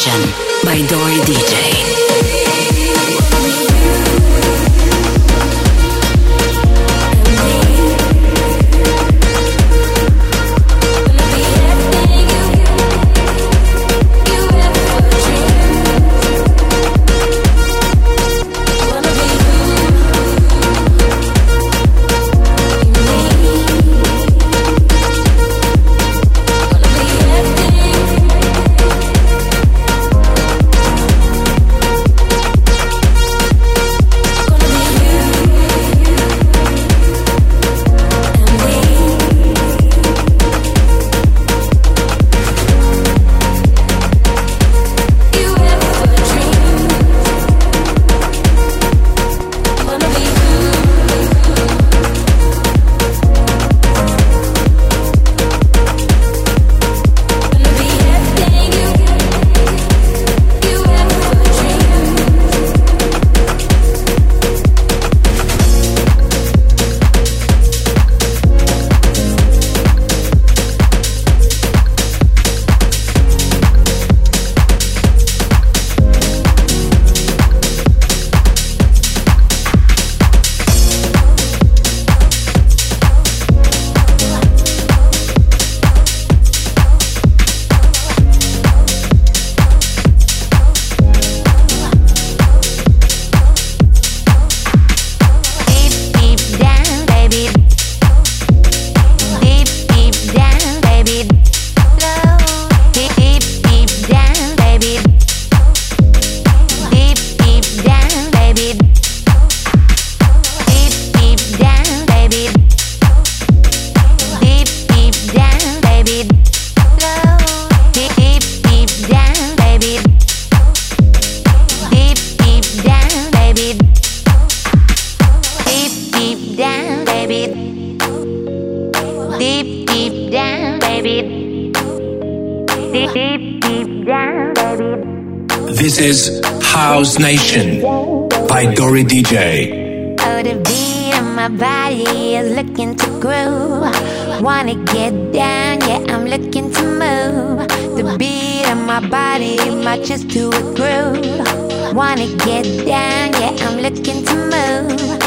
Nation by Dori DJ. Oh, the beat of my body is looking to groove. Wanna get down, yeah, I'm looking to move. The beat of my body matches to a groove. Wanna get down, yeah, I'm looking to move.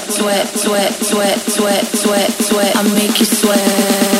sweat, sweat, sweat, sweat, sweat, sweat, sweat. I make you sweat.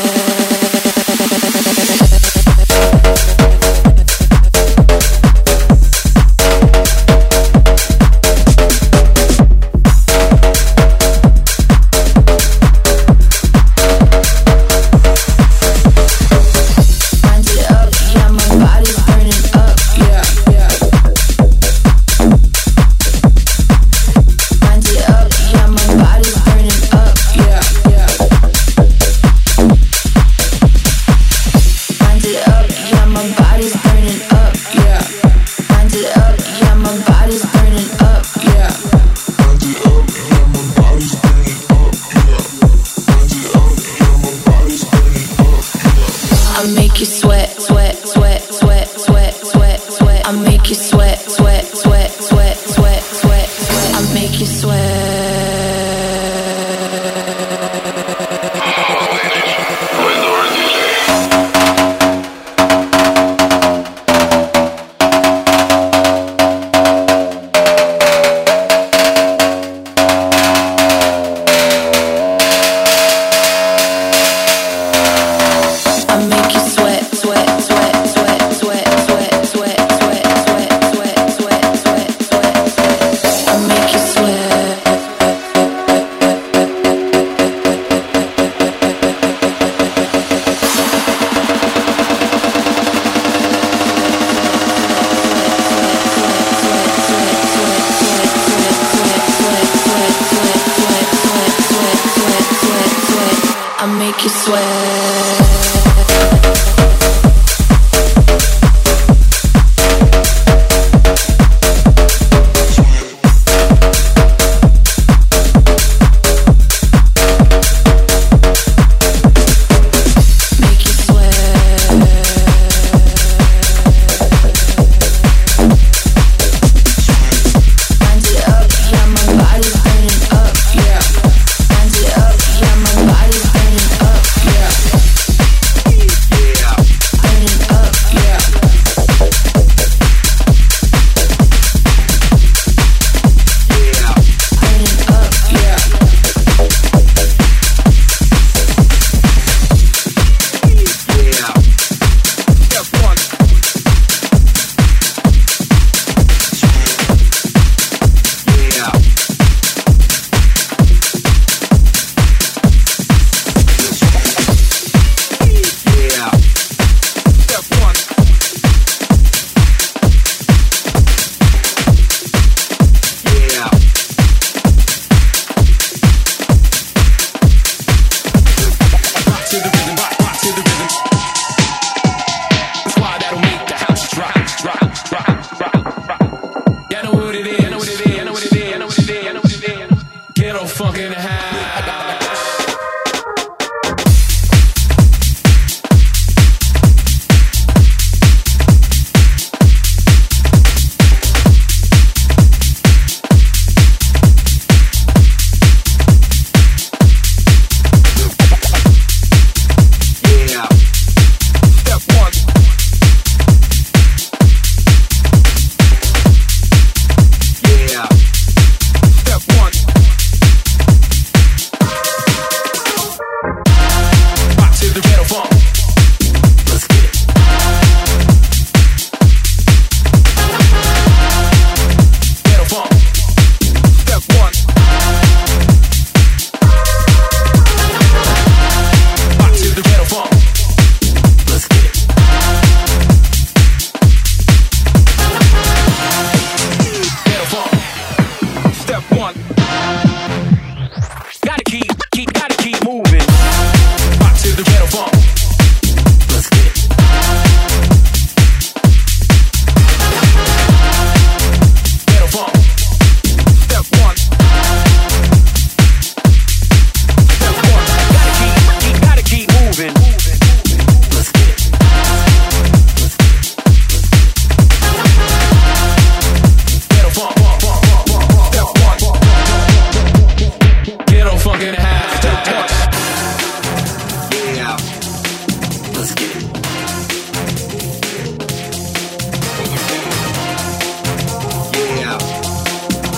fucking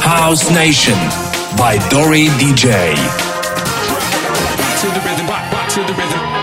House Nation by Dori DJ. Back to the rhythm, back, back to the rhythm.